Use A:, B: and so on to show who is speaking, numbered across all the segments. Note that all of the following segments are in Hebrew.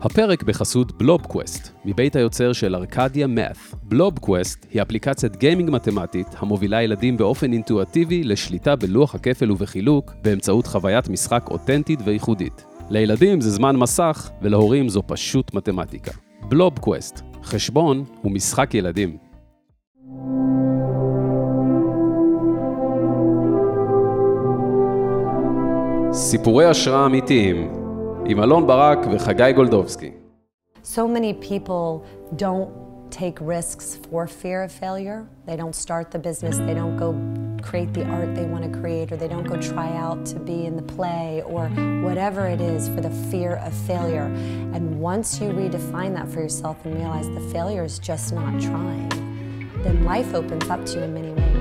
A: הפרק בחסות BlobQuest, מבית היוצר של Arcadia Math. BlobQuest היא אפליקציית גיימינג מתמטית המובילה ילדים באופן אינטואטיבי לשליטה בלוח הכפל ובחילוק באמצעות חוויית משחק אותנטית וייחודית. לילדים זה זמן מסך, ולהורים זו פשוט מתמטיקה. BlobQuest, חשבון הוא משחק ילדים. סיפורי השראה אמיתיים, עם אלון ברק וחגי גולדובסקי.
B: So many people don't take risks for fear of failure. They don't start the business, they don't go create the art they want to create, or they don't go try out to be in the play, or whatever it is for the fear of failure. And once you redefine that for yourself and realize the failure is just not trying, then life opens up to you in many ways.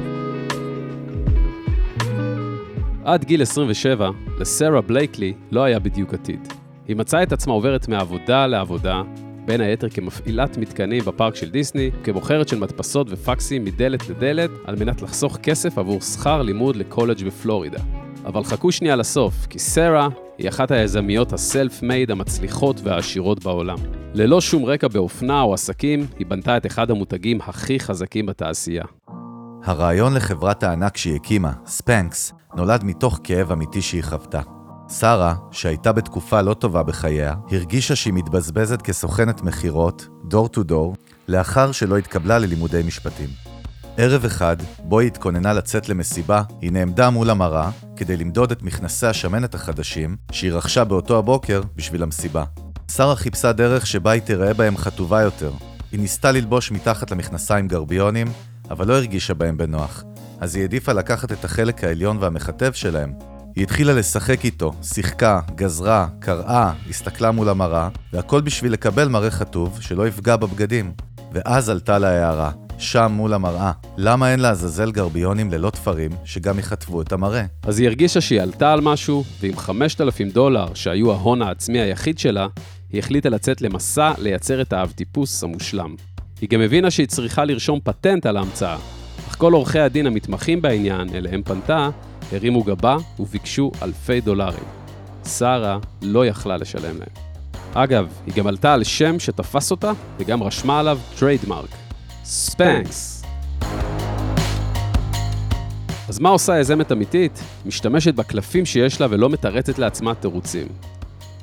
A: עד גיל 27, לסרה בלייקלי לא היה בדיוק עתיד. היא מצאה את עצמה עוברת מעבודה לעבודה, בין היתר כמפעילת מתקנים בפארק של דיסני, כמוכרת של מדפסות ופקסים מדלת לדלת, על מנת לחסוך כסף עבור שכר לימוד לקולג' בפלורידה. אבל חכו שנייה לסוף, כי סרה היא אחת היזמיות הסלף-מייד המצליחות והעשירות בעולם. ללא שום רקע באופנה או עסקים, היא בנתה את אחד המותגים הכי חזקים בתעשייה.
C: הרעיון לחברת הענק שהיא הקימה, ספנקס, נולד מתוך כאב אמיתי שהיא חוותה. שרה, שהייתה בתקופה לא טובה בחייה, הרגישה שהיא מתבזבזת כסוכנת מכירות, דור טו דור, לאחר שלא התקבלה ללימודי משפטים. ערב אחד, בו היא התכוננה לצאת למסיבה, היא נעמדה מול המראה כדי למדוד את מכנסי השמנת החדשים שהיא רכשה באותו הבוקר בשביל המסיבה. שרה חיפשה דרך שבה היא תראה בהם חטובה יותר. היא ניסתה ללבוש מתחת למכנסיים גרביונים, אבל לא הרגישה בהם בנוח, אז היא העדיפה לקחת את החלק העליון והמכתב שלהם. היא התחילה לשחק איתו, שיחקה, גזרה, קראה, הסתכלה מול המראה, והכל בשביל לקבל מראה חטוב שלא יפגע בבגדים. ואז עלתה לה הערה, שם מול המראה, למה אין לעזאזל גרביונים ללא תפרים שגם יכתבו את המראה?
A: אז היא הרגישה שהיא עלתה על משהו, ועם 5,000 דולר, שהיו ההון העצמי היחיד שלה, היא החליטה לצאת למסע לייצר את האבטיפוס המושלם. היא גם הבינה שהיא צריכה לרשום פטנט על ההמצאה, אך כל עורכי הדין המתמחים בעניין, אליהם פנתה, הרימו גבה וביקשו אלפי דולרים. שרה לא יכלה לשלם להם. אגב, היא גם עלתה על שם שתפס אותה, וגם רשמה עליו trademark. Spanx. אז מה עושה יזמת אמיתית? משתמשת בקלפים שיש לה ולא מתרצת לעצמה תירוצים.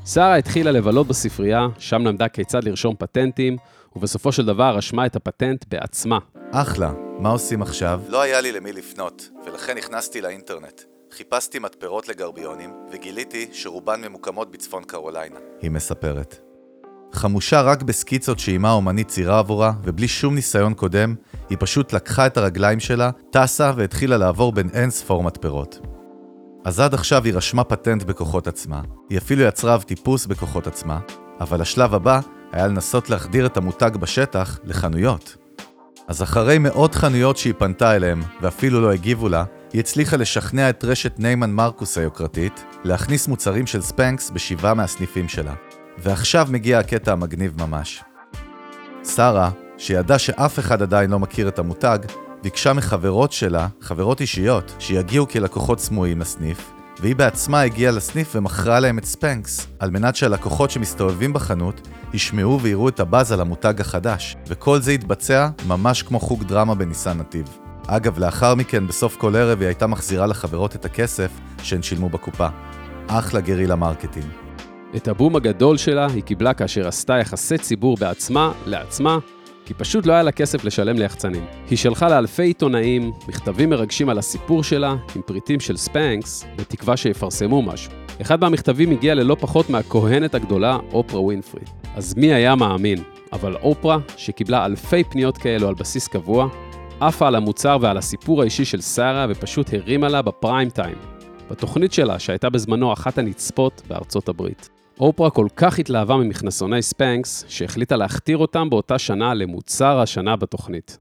A: שרה התחילה לבלות בספרייה, שם למדה כיצד לרשום פטנטים, ובסופו של דבר רשמה את הפטנט בעצמה.
C: אחלה, מה עושים עכשיו? לא היה לי למי לפנות, ולכן נכנסתי לאינטרנט. חיפשתי מתפרות לגרביונים, וגיליתי שרובן ממוקמות בצפון קרוליינה. היא מספרת. חמושה רק בסקיצות שאימה אומנית ציירה עבורה, ובלי שום ניסיון קודם, היא פשוט לקחה את הרגליים שלה, טסה והתחילה לעבור בין אין ספור מתפרות. אז עד עכשיו היא רשמה פטנט בכוחות עצמה, היא אפילו יצרה אבטיפוס בכוחות עצמה, אבל השלב הבא היה לנסות להחדיר את המותג בשטח לחנויות. אז אחרי מאות חנויות שהיא פנתה אליהם, ואפילו לא הגיבו לה, היא הצליחה לשכנע את רשת ניימן מרקוס היוקרתית להכניס מוצרים של ספנקס בשבעה מהסניפים שלה. ועכשיו מגיע הקטע המגניב ממש. שרה, שידעה שאף אחד עדיין לא מכיר את המותג, ביקשה מחברות שלה, חברות אישיות, שיגיעו כלקוחות סמויים לסניף, והיא בעצמה הגיעה לסניף ומכרה להם את Spanx, על מנת שהלקוחות שמסתובבים בחנות ישמעו ויראו את הבאז על המותג החדש, וכל זה התבצע ממש כמו חוג דרמה בניסן נתיב. אגב, לאחר מכן, בסוף כל ערב היא הייתה מחזירה לחברות את הכסף שהן שילמו בקופה. אחלה guerrilla marketing.
A: את הבום הגדול שלה היא קיבלה כאשר עשתה יחסי ציבור בעצמה, לעצמה, כי פשוט לא היה לה כסף לשלם ליחצנים. היא שלחה לאלפי עיתונאים מכתבים מרגשים על הסיפור שלה עם פריטים של ספנקס, בתקווה שיפרסמו משהו. אחד מהמכתבים הגיע ללא פחות מהכהנת הגדולה, אופרה ווינפרי. אז מי היה מאמין? אבל אופרה, שקיבלה אלפי פניות כאלו על בסיס קבוע, עפה על המוצר ועל הסיפור האישי של שרה ופשוט הרימה לה בפריים טיים. בתוכנית שלה, שהייתה בזמנו אחת הנצפות בארצות הברית. אופרה כל כך התלהבה ממכנסוני ספנקס, שהחליטה להכתיר אותם באותה שנה למוצר השנה בתוכנית.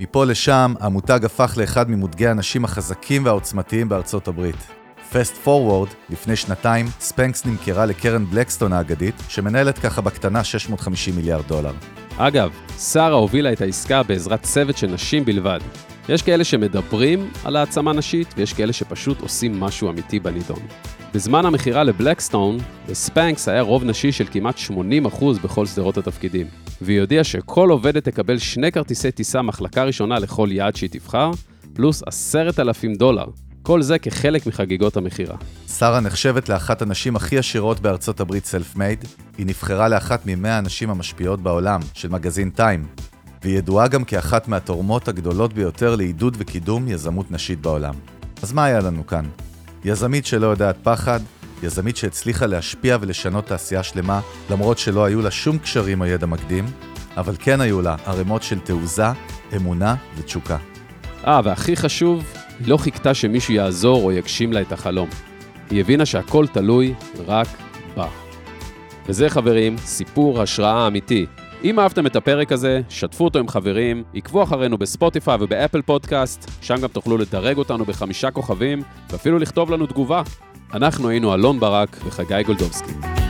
C: מפה לשם, המותג הפך לאחד ממותגי הנשים החזקים והעוצמתיים בארצות הברית. פסט פורוורד, לפני שנתיים, ספנקס נמכרה לקרן בלקסטון האגדית, שמנהלת ככה בקטנה 650 מיליארד דולר.
A: אגב, שרה הובילה את העסקה בעזרת צוות של נשים בלבד. יש כאלה שמדברים על העצמה נשית, ויש כאלה שפשוט עושים משהו אמיתי בנידון. בזמן המכירה לבלקסטון, לספנקס היה רוב נשי של כמעט 80% בכל שדרות התפקידים. והיא הודיעה שכל עובדת תקבל שני כרטיסי טיסה מחלקה ראשונה לכל יעד שהיא תבחר, פלוס עשרת אלפים דולר. כל זה כחלק מחגיגות המכירה.
C: שרה נחשבת לאחת הנשים הכי עשירות בארצות הברית סלף מייד. היא נבחרה לאחת ממאה הנשים המשפיעות בעולם של מגזין טיים, והיא ידועה גם כאחת מהתורמות הגדולות ביותר לעידוד וקידום יזמות נשית בעולם. אז מה היה לנו כאן? יזמית שלא יודעת פחד, יזמית שהצליחה להשפיע ולשנות תעשייה שלמה, למרות שלא היו לה שום קשרים או ידע מקדים, אבל כן היו לה ערימות של תעוזה, אמונה ותשוקה.
A: אה, והכי חשוב, היא לא חיכתה שמישהו יעזור או יגשים לה את החלום. היא הבינה שהכל תלוי רק בה. וזה, חברים, סיפור השראה אמיתי. אם אהבתם את הפרק הזה, שתפו אותו עם חברים, עקבו אחרינו בספוטיפיי ובאפל פודקאסט, שם גם תוכלו לדרג אותנו בחמישה כוכבים, ואפילו לכתוב לנו תגובה. אנחנו היינו אלון ברק וחגי גולדובסקי.